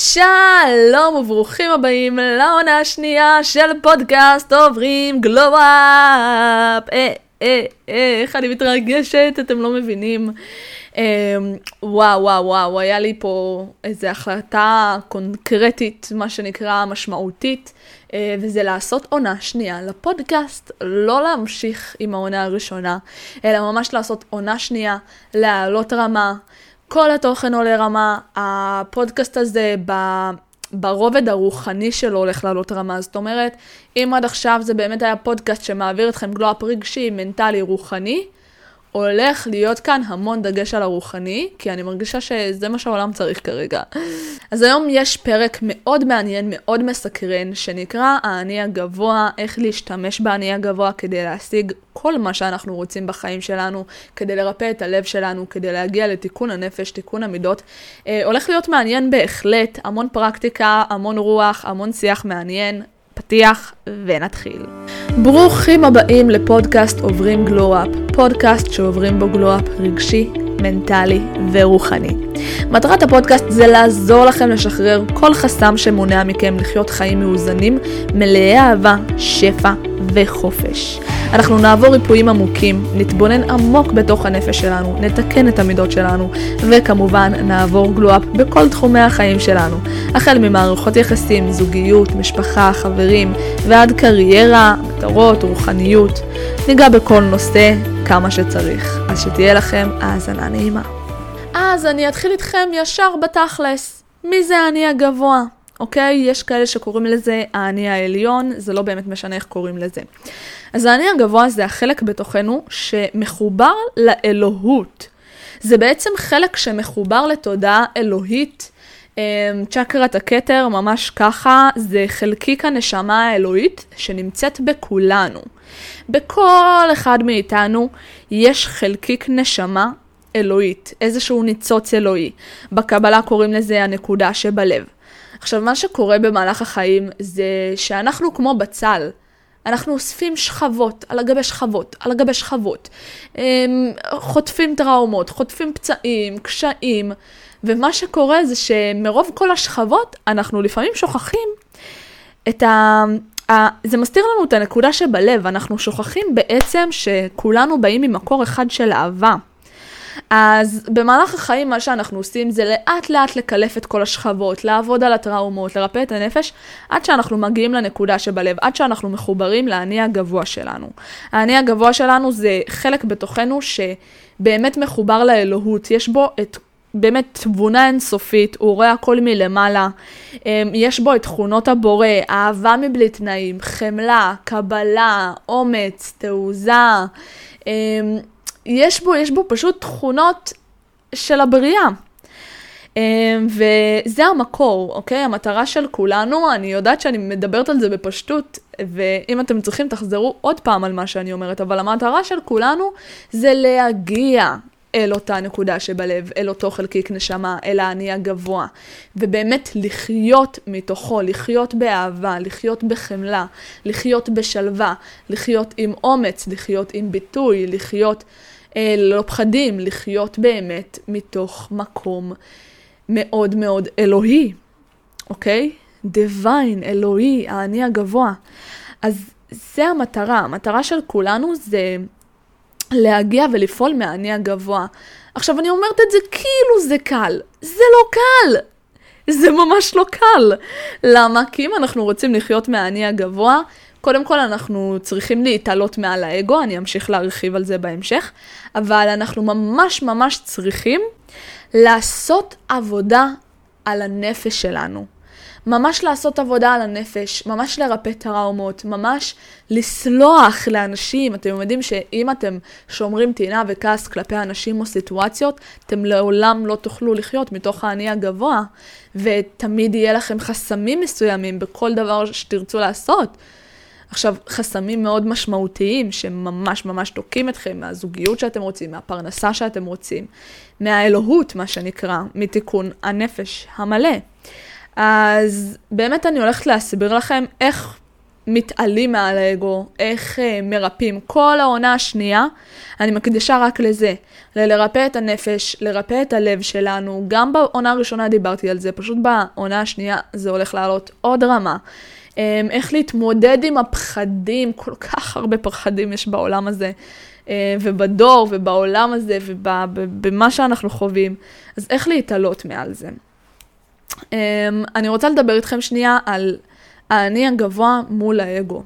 שלום וברוכים הבאים לעונה השנייה של פודקאסט עוברים גלו-אפ. אה, אה, אה, איך אני מתרגשת, אתם לא מבינים. אה, וואו, וואו, וואו, היה לי פה איזו החלטה קונקרטית, מה שנקרא משמעותית, אה, וזה לעשות עונה שנייה לפודקאסט, לא להמשיך עם העונה הראשונה, אלא ממש לעשות עונה שנייה, להעלות רמה. כל התוכן עולה רמה, הפודקאסט הזה ב... ברובד הרוחני שלו הולך לעלות רמה. זאת אומרת, אם עד עכשיו זה באמת היה פודקאסט שמעביר אתכם גלו-אפ רגשי, מנטלי, רוחני, הולך להיות כאן המון דגש על הרוחני, כי אני מרגישה שזה מה שהעולם צריך כרגע. אז היום יש פרק מאוד מעניין, מאוד מסקרן, שנקרא האני הגבוה, איך להשתמש באני הגבוה כדי להשיג כל מה שאנחנו רוצים בחיים שלנו, כדי לרפא את הלב שלנו, כדי להגיע לתיקון הנפש, תיקון המידות. אה, הולך להיות מעניין בהחלט, המון פרקטיקה, המון רוח, המון שיח מעניין. פתיח ונתחיל. ברוכים הבאים לפודקאסט עוברים גלו-אפ, פודקאסט שעוברים בו גלו-אפ רגשי, מנטלי ורוחני. מטרת הפודקאסט זה לעזור לכם לשחרר כל חסם שמונע מכם לחיות חיים מאוזנים, מלאי אהבה, שפע וחופש. אנחנו נעבור ריפויים עמוקים, נתבונן עמוק בתוך הנפש שלנו, נתקן את המידות שלנו, וכמובן נעבור גלו-אפ בכל תחומי החיים שלנו, החל ממערכות יחסים, זוגיות, משפחה, חברים, ועד קריירה, מטרות, רוחניות. ניגע בכל נושא כמה שצריך, אז שתהיה לכם האזנה נעימה. אז אני אתחיל איתכם ישר בתכלס. מי זה האני הגבוה? אוקיי? יש כאלה שקוראים לזה האני העליון, זה לא באמת משנה איך קוראים לזה. אז האני הגבוה זה החלק בתוכנו שמחובר לאלוהות. זה בעצם חלק שמחובר לתודעה אלוהית. אמ, צ'קרת הכתר, ממש ככה, זה חלקיק הנשמה האלוהית שנמצאת בכולנו. בכל אחד מאיתנו יש חלקיק נשמה אלוהית, איזשהו ניצוץ אלוהי. בקבלה קוראים לזה הנקודה שבלב. עכשיו, מה שקורה במהלך החיים זה שאנחנו כמו בצל. אנחנו אוספים שכבות על הגבי שכבות, על הגבי שכבות. אמ, חוטפים טראומות, חוטפים פצעים, קשיים, ומה שקורה זה שמרוב כל השכבות, אנחנו לפעמים שוכחים את ה... זה מסתיר לנו את הנקודה שבלב, אנחנו שוכחים בעצם שכולנו באים ממקור אחד של אהבה. אז במהלך החיים מה שאנחנו עושים זה לאט לאט לקלף את כל השכבות, לעבוד על הטראומות, לרפא את הנפש, עד שאנחנו מגיעים לנקודה שבלב, עד שאנחנו מחוברים לאני הגבוה שלנו. האני הגבוה שלנו זה חלק בתוכנו שבאמת מחובר לאלוהות, יש בו את באמת תבונה אינסופית, הוא רואה הכל מלמעלה, אמ, יש בו את תכונות הבורא, אהבה מבלי תנאים, חמלה, קבלה, אומץ, תעוזה. יש בו, יש בו פשוט תכונות של הבריאה. אמ, וזה המקור, אוקיי? המטרה של כולנו, אני יודעת שאני מדברת על זה בפשטות, ואם אתם צריכים תחזרו עוד פעם על מה שאני אומרת, אבל המטרה של כולנו זה להגיע אל אותה נקודה שבלב, אל אותו חלקיק נשמה, אל האני הגבוה, ובאמת לחיות מתוכו, לחיות באהבה, לחיות בחמלה, לחיות בשלווה, לחיות עם אומץ, לחיות עם ביטוי, לחיות אה, ללא פחדים, לחיות באמת מתוך מקום מאוד מאוד אלוהי, אוקיי? דיוויין, אלוהי, האני הגבוה. אז זה המטרה, המטרה של כולנו זה להגיע ולפעול מהאני הגבוה. עכשיו, אני אומרת את זה כאילו זה קל. זה לא קל! זה ממש לא קל. למה? כי אם אנחנו רוצים לחיות מהאני הגבוה, קודם כל אנחנו צריכים להתעלות מעל האגו, אני אמשיך להרחיב על זה בהמשך, אבל אנחנו ממש ממש צריכים לעשות עבודה על הנפש שלנו. ממש לעשות עבודה על הנפש, ממש לרפא טראומות, ממש לסלוח לאנשים. אתם יודעים שאם אתם שומרים טינה וכעס כלפי אנשים או סיטואציות, אתם לעולם לא תוכלו לחיות מתוך האני הגבוה, ותמיד יהיה לכם חסמים מסוימים בכל דבר שתרצו לעשות. עכשיו, חסמים מאוד משמעותיים שממש ממש תוקעים אתכם מהזוגיות שאתם רוצים, מהפרנסה שאתם רוצים, מהאלוהות, מה שנקרא, מתיקון הנפש המלא. אז באמת אני הולכת להסביר לכם איך מתעלים מעל האגו, איך uh, מרפאים. כל העונה השנייה, אני מקדישה רק לזה, ללרפא את הנפש, לרפא את הלב שלנו. גם בעונה הראשונה דיברתי על זה, פשוט בעונה השנייה זה הולך לעלות עוד רמה. Um, איך להתמודד עם הפחדים, כל כך הרבה פחדים יש בעולם הזה, uh, ובדור, ובעולם הזה, ובמה שאנחנו חווים. אז איך להתעלות מעל זה. Um, אני רוצה לדבר איתכם שנייה על האני הגבוה מול האגו.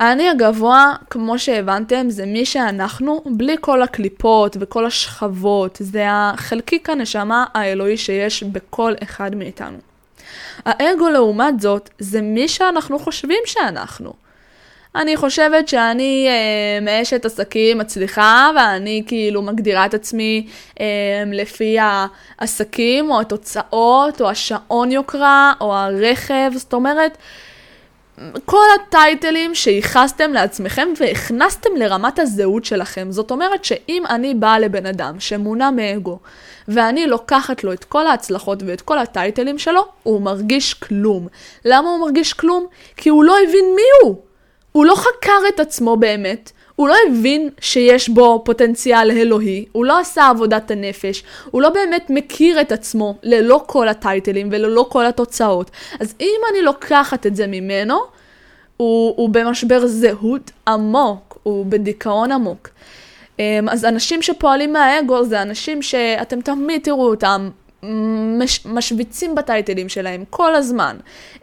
האני הגבוה, כמו שהבנתם, זה מי שאנחנו, בלי כל הקליפות וכל השכבות. זה החלקיק הנשמה האלוהי שיש בכל אחד מאיתנו. האגו, לעומת זאת, זה מי שאנחנו חושבים שאנחנו. אני חושבת שאני אה, מאשת עסקים מצליחה, ואני כאילו מגדירה את עצמי אה, לפי העסקים, או התוצאות, או השעון יוקרה, או הרכב, זאת אומרת, כל הטייטלים שייחסתם לעצמכם והכנסתם לרמת הזהות שלכם. זאת אומרת שאם אני באה לבן אדם שמונע מאגו, ואני לוקחת לו את כל ההצלחות ואת כל הטייטלים שלו, הוא מרגיש כלום. למה הוא מרגיש כלום? כי הוא לא הבין מי הוא. הוא לא חקר את עצמו באמת, הוא לא הבין שיש בו פוטנציאל אלוהי, הוא לא עשה עבודת הנפש, הוא לא באמת מכיר את עצמו ללא כל הטייטלים וללא כל התוצאות. אז אם אני לוקחת את זה ממנו, הוא, הוא במשבר זהות עמוק, הוא בדיכאון עמוק. אמ, אז אנשים שפועלים מהאגו זה אנשים שאתם תמיד תראו אותם מש, משוויצים בטייטלים שלהם כל הזמן,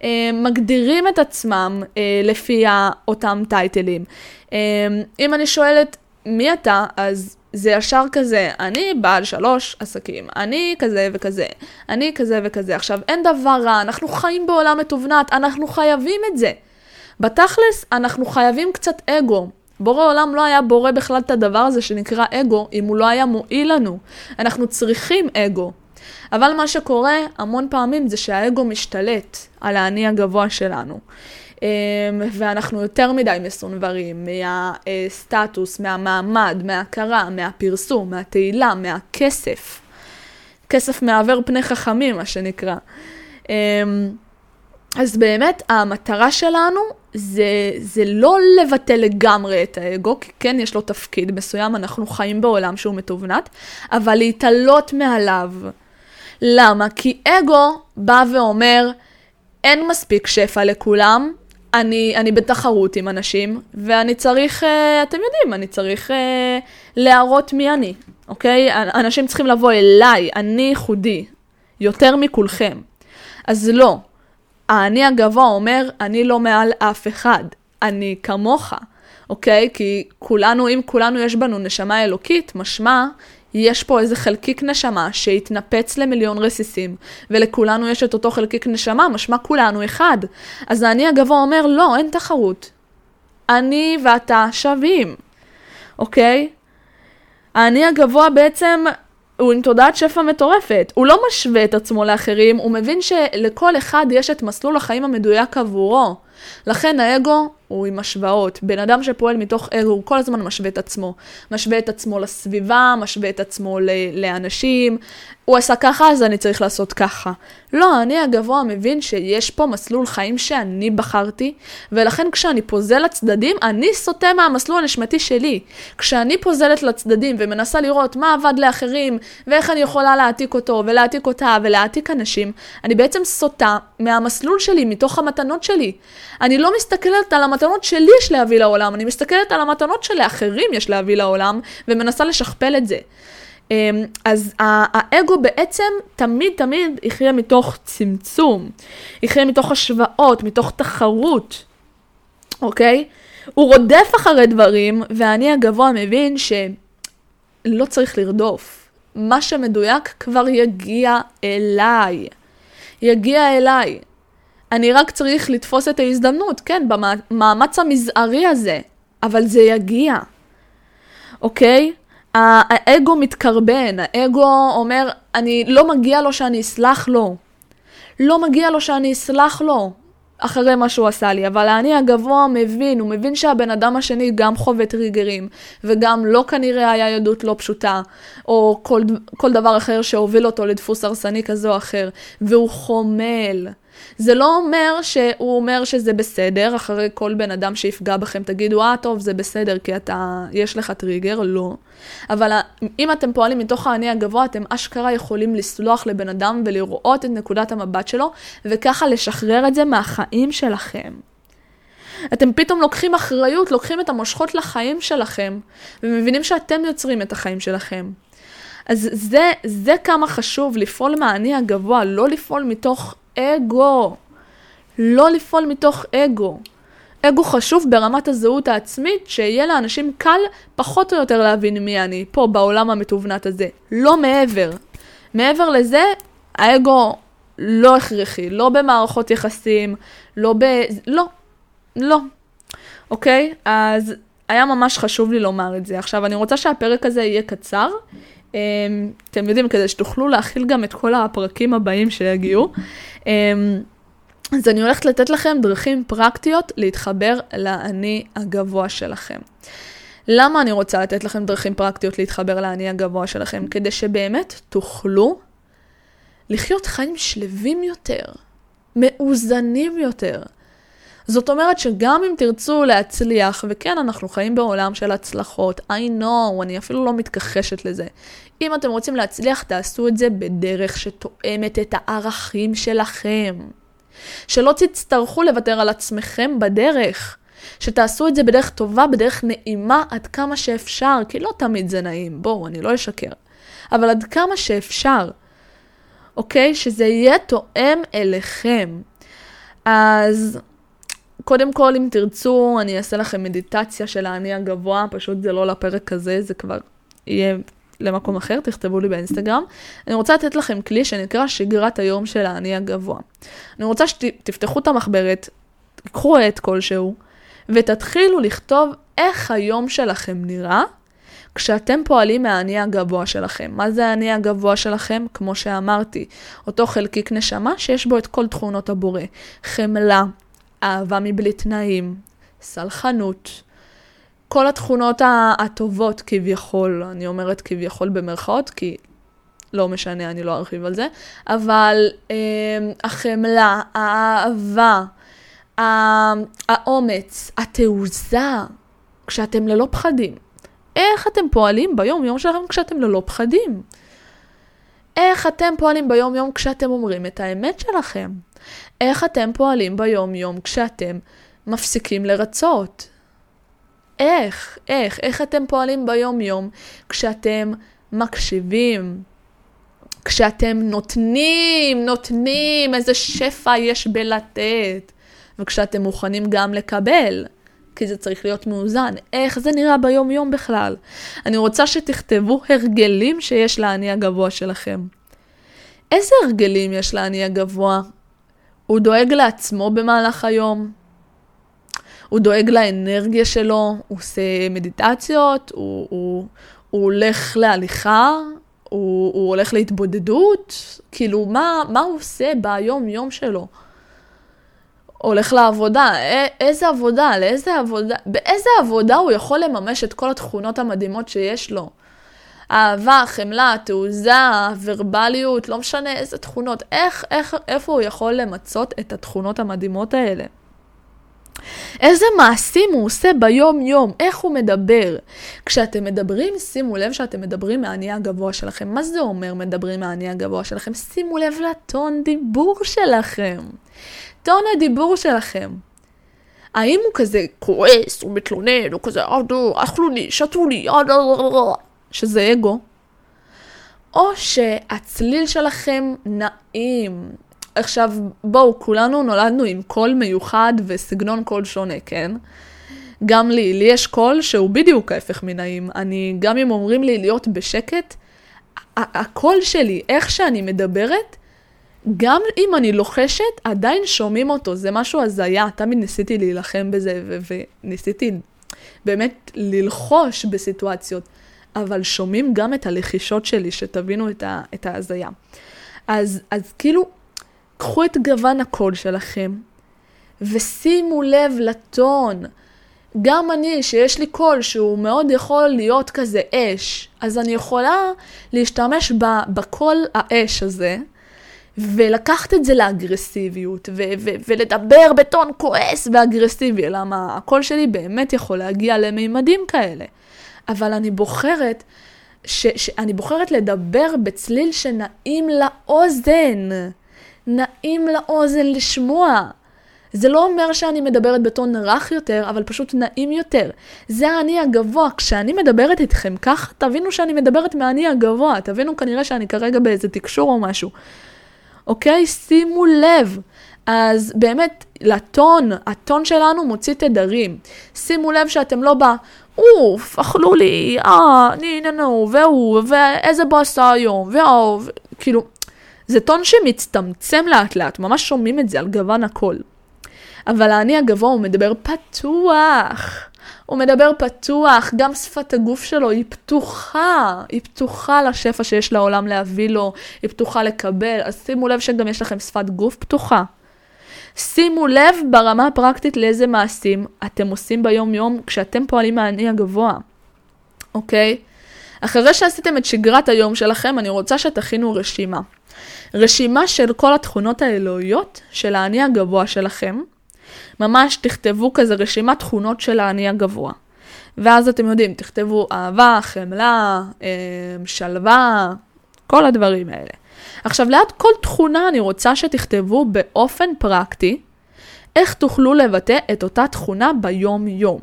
אה, מגדירים את עצמם אה, לפי אותם טייטלים. אה, אם אני שואלת מי אתה, אז זה ישר כזה, אני בעל שלוש עסקים, אני כזה וכזה, אני כזה וכזה. עכשיו, אין דבר רע, אנחנו חיים בעולם מתובנת, אנחנו חייבים את זה. בתכלס, אנחנו חייבים קצת אגו. בורא עולם לא היה בורא בכלל את הדבר הזה שנקרא אגו, אם הוא לא היה מועיל לנו. אנחנו צריכים אגו. אבל מה שקורה המון פעמים זה שהאגו משתלט על האני הגבוה שלנו. אמ, ואנחנו יותר מדי מסונברים מהסטטוס, מהמעמד, מההכרה, מהפרסום, מהתהילה, מהכסף. כסף מעוור פני חכמים, מה שנקרא. אמ, אז באמת המטרה שלנו זה, זה לא לבטל לגמרי את האגו, כי כן יש לו תפקיד מסוים, אנחנו חיים בעולם שהוא מתובנת, אבל להתעלות מעליו. למה? כי אגו בא ואומר, אין מספיק שפע לכולם, אני, אני בתחרות עם אנשים, ואני צריך, uh, אתם יודעים, אני צריך uh, להראות מי אני, אוקיי? אנשים צריכים לבוא אליי, אני ייחודי, יותר מכולכם. אז לא, האני הגבוה אומר, אני לא מעל אף אחד, אני כמוך, אוקיי? כי כולנו, אם כולנו יש בנו נשמה אלוקית, משמע יש פה איזה חלקיק נשמה שהתנפץ למיליון רסיסים, ולכולנו יש את אותו חלקיק נשמה, משמע כולנו אחד. אז האני הגבוה אומר, לא, אין תחרות. אני ואתה שווים, אוקיי? האני הגבוה בעצם הוא עם תודעת שפע מטורפת. הוא לא משווה את עצמו לאחרים, הוא מבין שלכל אחד יש את מסלול החיים המדויק עבורו. לכן האגו הוא עם השוואות. בן אדם שפועל מתוך אגו, הוא כל הזמן משווה את עצמו. משווה את עצמו לסביבה, משווה את עצמו לאנשים. הוא עשה ככה, אז אני צריך לעשות ככה. לא, אני הגבוה מבין שיש פה מסלול חיים שאני בחרתי, ולכן כשאני פוזל לצדדים, אני סוטה מהמסלול הנשמתי שלי. כשאני פוזלת לצדדים ומנסה לראות מה עבד לאחרים, ואיך אני יכולה להעתיק אותו, ולהעתיק אותה, ולהעתיק אנשים, אני בעצם סוטה מהמסלול שלי, מתוך המתנות שלי. אני לא מסתכלת על המתנות שלי יש להביא לעולם, אני מסתכלת על המתנות שלאחרים יש להביא לעולם, ומנסה לשכפל את זה. אמ, אז האגו בעצם תמיד תמיד יחיה מתוך צמצום, יחיה מתוך השוואות, מתוך תחרות, אוקיי? הוא רודף אחרי דברים, ואני הגבוה מבין שלא צריך לרדוף. מה שמדויק כבר יגיע אליי. יגיע אליי. אני רק צריך לתפוס את ההזדמנות, כן, במאמץ המזערי הזה, אבל זה יגיע, אוקיי? האגו מתקרבן, האגו אומר, אני, לא מגיע לו שאני אסלח לו. לא מגיע לו שאני אסלח לו אחרי מה שהוא עשה לי, אבל האני הגבוה מבין, הוא מבין שהבן אדם השני גם חווה טריגרים, וגם לא כנראה היה עדות לא פשוטה, או כל, כל דבר אחר שהוביל אותו לדפוס הרסני כזה או אחר, והוא חומל. זה לא אומר שהוא אומר שזה בסדר, אחרי כל בן אדם שיפגע בכם תגידו, אה, טוב, זה בסדר, כי אתה, יש לך טריגר, לא. אבל אם אתם פועלים מתוך האני הגבוה, אתם אשכרה יכולים לסלוח לבן אדם ולראות את נקודת המבט שלו, וככה לשחרר את זה מהחיים שלכם. אתם פתאום לוקחים אחריות, לוקחים את המושכות לחיים שלכם, ומבינים שאתם יוצרים את החיים שלכם. אז זה, זה כמה חשוב לפעול מהאני הגבוה, לא לפעול מתוך אגו. לא לפעול מתוך אגו. אגו חשוב ברמת הזהות העצמית, שיהיה לאנשים קל פחות או יותר להבין מי אני, פה בעולם המתובנת הזה. לא מעבר. מעבר לזה, האגו לא הכרחי, לא במערכות יחסים, לא ב... לא. לא. אוקיי? אז היה ממש חשוב לי לומר את זה. עכשיו, אני רוצה שהפרק הזה יהיה קצר. אמ, אתם יודעים, כדי שתוכלו להכיל גם את כל הפרקים הבאים שיגיעו. אמ, אז אני הולכת לתת לכם דרכים פרקטיות להתחבר לאני הגבוה שלכם. למה אני רוצה לתת לכם דרכים פרקטיות להתחבר לאני הגבוה שלכם? כדי שבאמת תוכלו לחיות חיים שלווים יותר, מאוזנים יותר. זאת אומרת שגם אם תרצו להצליח, וכן, אנחנו חיים בעולם של הצלחות, I know, אני אפילו לא מתכחשת לזה. אם אתם רוצים להצליח, תעשו את זה בדרך שתואמת את הערכים שלכם. שלא תצטרכו לוותר על עצמכם בדרך. שתעשו את זה בדרך טובה, בדרך נעימה עד כמה שאפשר, כי לא תמיד זה נעים, בואו, אני לא אשקר. אבל עד כמה שאפשר, אוקיי? שזה יהיה תואם אליכם. אז קודם כל, אם תרצו, אני אעשה לכם מדיטציה של האני הגבוה, פשוט זה לא לפרק הזה, זה כבר יהיה למקום אחר, תכתבו לי באינסטגרם. אני רוצה לתת לכם כלי שנקרא שגרת היום של האני הגבוה. אני רוצה שתפתחו את המחברת, תיקחו עט כלשהו, ותתחילו לכתוב איך היום שלכם נראה כשאתם פועלים מהאני הגבוה שלכם. מה זה האני הגבוה שלכם? כמו שאמרתי, אותו חלקיק נשמה שיש בו את כל תכונות הבורא. חמלה, אהבה מבלי תנאים, סלחנות, כל התכונות הטובות כביכול, אני אומרת כביכול במרכאות, כי לא משנה, אני לא ארחיב על זה, אבל אה, החמלה, האהבה, האומץ, התעוזה, כשאתם ללא פחדים. איך אתם פועלים ביום-יום שלכם כשאתם ללא פחדים? איך אתם פועלים ביום-יום כשאתם אומרים את האמת שלכם? איך אתם פועלים ביום-יום כשאתם מפסיקים לרצות? איך, איך, איך אתם פועלים ביום-יום כשאתם מקשיבים, כשאתם נותנים, נותנים, איזה שפע יש בלתת, וכשאתם מוכנים גם לקבל, כי זה צריך להיות מאוזן. איך זה נראה ביום-יום בכלל? אני רוצה שתכתבו הרגלים שיש לאני הגבוה שלכם. איזה הרגלים יש לאני הגבוה? הוא דואג לעצמו במהלך היום? הוא דואג לאנרגיה שלו, הוא עושה מדיטציות, הוא, הוא, הוא הולך להליכה, הוא, הוא הולך להתבודדות, כאילו, מה, מה הוא עושה ביום-יום שלו? הולך לעבודה, איזה עבודה, לאיזה עבודה, באיזה עבודה הוא יכול לממש את כל התכונות המדהימות שיש לו? אהבה, חמלה, תעוזה, ורבליות, לא משנה איזה תכונות, איך, איך, איפה הוא יכול למצות את התכונות המדהימות האלה? איזה מעשים הוא עושה ביום-יום, איך הוא מדבר. כשאתם מדברים, שימו לב שאתם מדברים מהאני הגבוה שלכם. מה זה אומר מדברים מהאני הגבוה שלכם? שימו לב לטון דיבור שלכם. טון הדיבור שלכם. האם הוא כזה כועס, הוא מתלונן, הוא כזה, אכלו לי, שתו לי, שזה אגו, או שהצליל שלכם נעים, עכשיו, בואו, כולנו נולדנו עם קול מיוחד וסגנון קול שונה, כן? גם לי, לי יש קול שהוא בדיוק ההפך מנעים. אני, גם אם אומרים לי להיות בשקט, הקול שלי, איך שאני מדברת, גם אם אני לוחשת, עדיין שומעים אותו, זה משהו הזיה. תמיד ניסיתי להילחם בזה, וניסיתי באמת ללחוש בסיטואציות, אבל שומעים גם את הלחישות שלי, שתבינו את ההזיה. אז, אז כאילו, קחו את גוון הקול שלכם ושימו לב לטון. גם אני, שיש לי קול שהוא מאוד יכול להיות כזה אש, אז אני יכולה להשתמש בקול האש הזה ולקחת את זה לאגרסיביות, ו- ו- ולדבר בטון כועס ואגרסיבי, למה הקול שלי באמת יכול להגיע למימדים כאלה. אבל אני בוחרת, ש- ש- אני בוחרת לדבר בצליל שנעים לאוזן. נעים לאוזן לשמוע. זה לא אומר שאני מדברת בטון רך יותר, אבל פשוט נעים יותר. זה האני הגבוה. כשאני מדברת איתכם ככה, תבינו שאני מדברת מהאני הגבוה. תבינו כנראה שאני כרגע באיזה תקשור או משהו. אוקיי? שימו לב. אז באמת, לטון, הטון שלנו מוציא תדרים. שימו לב שאתם לא בא, אוף, אכלו לי, אה, ני, נו, נו, והוא, ואיזה באסה היום, והוא, כאילו, זה טון שמצטמצם לאט לאט, ממש שומעים את זה על גוון הקול. אבל האני הגבוה הוא מדבר פתוח. הוא מדבר פתוח, גם שפת הגוף שלו היא פתוחה, היא פתוחה לשפע שיש לעולם להביא לו, היא פתוחה לקבל, אז שימו לב שגם יש לכם שפת גוף פתוחה. שימו לב ברמה הפרקטית לאיזה מעשים אתם עושים ביום יום כשאתם פועלים מהאני הגבוה, אוקיי? אחרי שעשיתם את שגרת היום שלכם, אני רוצה שתכינו רשימה. רשימה של כל התכונות האלוהיות של האני הגבוה שלכם. ממש תכתבו כזה רשימת תכונות של האני הגבוה. ואז אתם יודעים, תכתבו אהבה, חמלה, אה, שלווה, כל הדברים האלה. עכשיו, ליד כל תכונה אני רוצה שתכתבו באופן פרקטי איך תוכלו לבטא את אותה תכונה ביום-יום.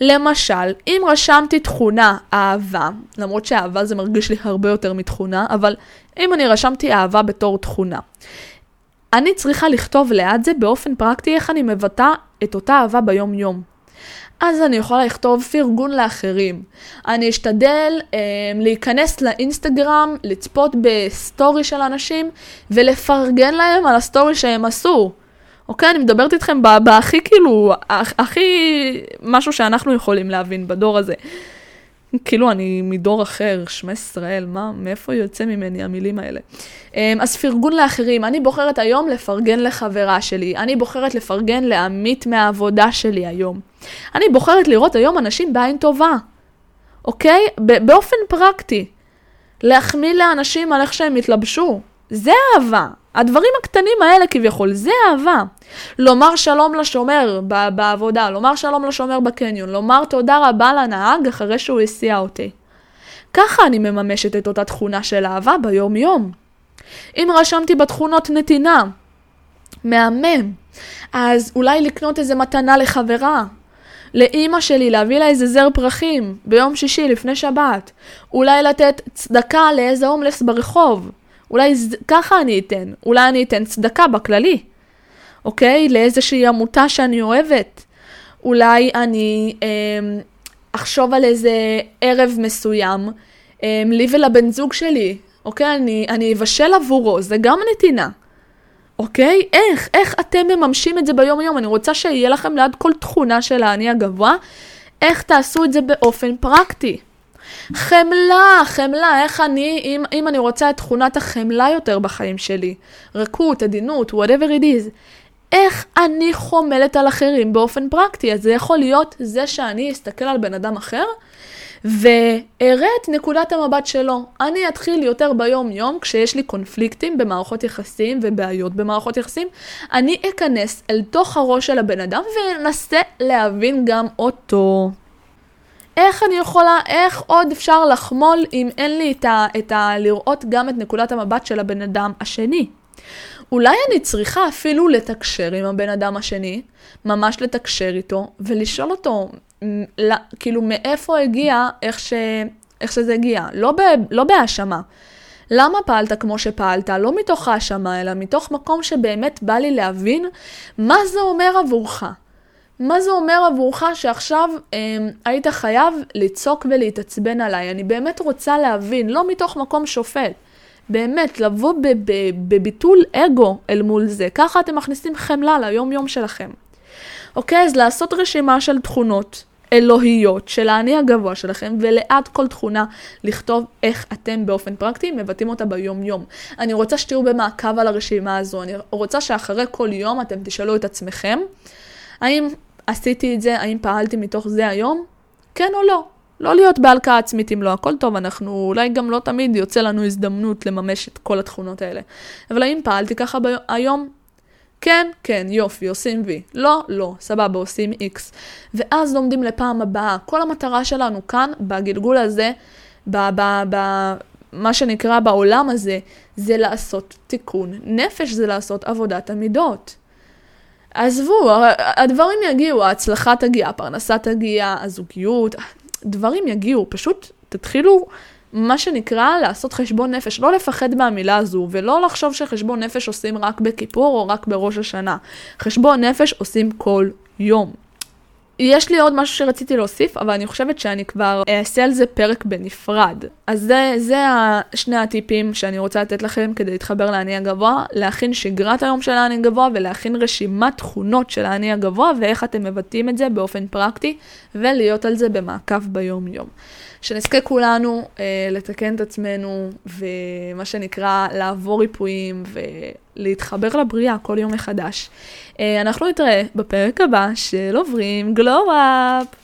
למשל, אם רשמתי תכונה אהבה, למרות שאהבה זה מרגיש לי הרבה יותר מתכונה, אבל אם אני רשמתי אהבה בתור תכונה, אני צריכה לכתוב ליד זה באופן פרקטי איך אני מבטא את אותה אהבה ביום-יום. אז אני יכולה לכתוב פרגון לאחרים. אני אשתדל אה, להיכנס לאינסטגרם, לצפות בסטורי של אנשים ולפרגן להם על הסטורי שהם עשו. אוקיי? אני מדברת איתכם בהכי כאילו, הכי משהו שאנחנו יכולים להבין בדור הזה. כאילו אני מדור אחר, שמע ישראל, מה, מאיפה יוצא ממני המילים האלה? אמ, אז פרגון לאחרים, אני בוחרת היום לפרגן לחברה שלי, אני בוחרת לפרגן לעמית מהעבודה שלי היום. אני בוחרת לראות היום אנשים בעין טובה, אוקיי? באופן פרקטי. להחמיא לאנשים על איך שהם התלבשו, זה אהבה. הדברים הקטנים האלה כביכול, זה אהבה. לומר שלום לשומר בעבודה, לומר שלום לשומר בקניון, לומר תודה רבה לנהג אחרי שהוא הסיע אותי. ככה אני מממשת את אותה תכונה של אהבה ביום-יום. אם רשמתי בתכונות נתינה, מהמם, אז אולי לקנות איזה מתנה לחברה, לאימא שלי להביא לה איזה זר פרחים ביום שישי לפני שבת, אולי לתת צדקה לאיזה הומלס ברחוב. אולי ז... ככה אני אתן, אולי אני אתן צדקה בכללי, אוקיי? לאיזושהי עמותה שאני אוהבת. אולי אני אה, אחשוב על איזה ערב מסוים, אה, לי ולבן זוג שלי, אוקיי? אני, אני אבשל עבורו, זה גם נתינה. אוקיי? איך? איך אתם מממשים את זה ביום-יום? אני רוצה שיהיה לכם ליד כל תכונה של האני הגבוה, איך תעשו את זה באופן פרקטי. חמלה, חמלה, איך אני, אם, אם אני רוצה את תכונת החמלה יותר בחיים שלי, רכות, עדינות, whatever it is, איך אני חומלת על אחרים באופן פרקטי? אז זה יכול להיות זה שאני אסתכל על בן אדם אחר ואראה את נקודת המבט שלו. אני אתחיל יותר ביום-יום, כשיש לי קונפליקטים במערכות יחסים ובעיות במערכות יחסים, אני אכנס אל תוך הראש של הבן אדם ואנסה להבין גם אותו. איך אני יכולה, איך עוד אפשר לחמול אם אין לי את ה... את ה לראות גם את נקודת המבט של הבן אדם השני? אולי אני צריכה אפילו לתקשר עם הבן אדם השני, ממש לתקשר איתו, ולשאול אותו, לא, כאילו, מאיפה הגיע, איך, ש, איך שזה הגיע. לא, ב, לא בהאשמה. למה פעלת כמו שפעלת? לא מתוך האשמה, אלא מתוך מקום שבאמת בא לי להבין מה זה אומר עבורך. מה זה אומר עבורך שעכשיו אה, היית חייב לצעוק ולהתעצבן עליי? אני באמת רוצה להבין, לא מתוך מקום שופט. באמת, לבוא בביטול אגו אל מול זה. ככה אתם מכניסים חמלה ליום-יום שלכם. אוקיי, אז לעשות רשימה של תכונות אלוהיות של האני הגבוה שלכם, ולעד כל תכונה לכתוב איך אתם באופן פרקטי מבטאים אותה ביום-יום. אני רוצה שתהיו במעקב על הרשימה הזו, אני רוצה שאחרי כל יום אתם תשאלו את עצמכם, האם עשיתי את זה, האם פעלתי מתוך זה היום? כן או לא? לא להיות בהלקאה עצמית אם לא הכל טוב, אנחנו אולי גם לא תמיד יוצא לנו הזדמנות לממש את כל התכונות האלה. אבל האם פעלתי ככה ב- היום? כן, כן, יופי, עושים V. לא, לא, סבבה, עושים X. ואז לומדים לפעם הבאה. כל המטרה שלנו כאן, בגלגול הזה, במה שנקרא בעולם הזה, זה לעשות תיקון נפש, זה לעשות עבודת המידות. עזבו, הדברים יגיעו, ההצלחה תגיע, הפרנסה תגיע, הזוגיות, דברים יגיעו, פשוט תתחילו, מה שנקרא, לעשות חשבון נפש, לא לפחד מהמילה הזו, ולא לחשוב שחשבון נפש עושים רק בכיפור או רק בראש השנה. חשבון נפש עושים כל יום. יש לי עוד משהו שרציתי להוסיף, אבל אני חושבת שאני כבר אעשה על זה פרק בנפרד. אז זה, זה שני הטיפים שאני רוצה לתת לכם כדי להתחבר לאני הגבוה, להכין שגרת היום של האני הגבוה ולהכין רשימת תכונות של האני הגבוה ואיך אתם מבטאים את זה באופן פרקטי, ולהיות על זה במעקב ביום-יום. שנזכה כולנו אה, לתקן את עצמנו, ומה שנקרא לעבור ריפויים ולהתחבר לבריאה כל יום מחדש. אה, אנחנו נתראה בפרק הבא של עוברים גלו-אפ.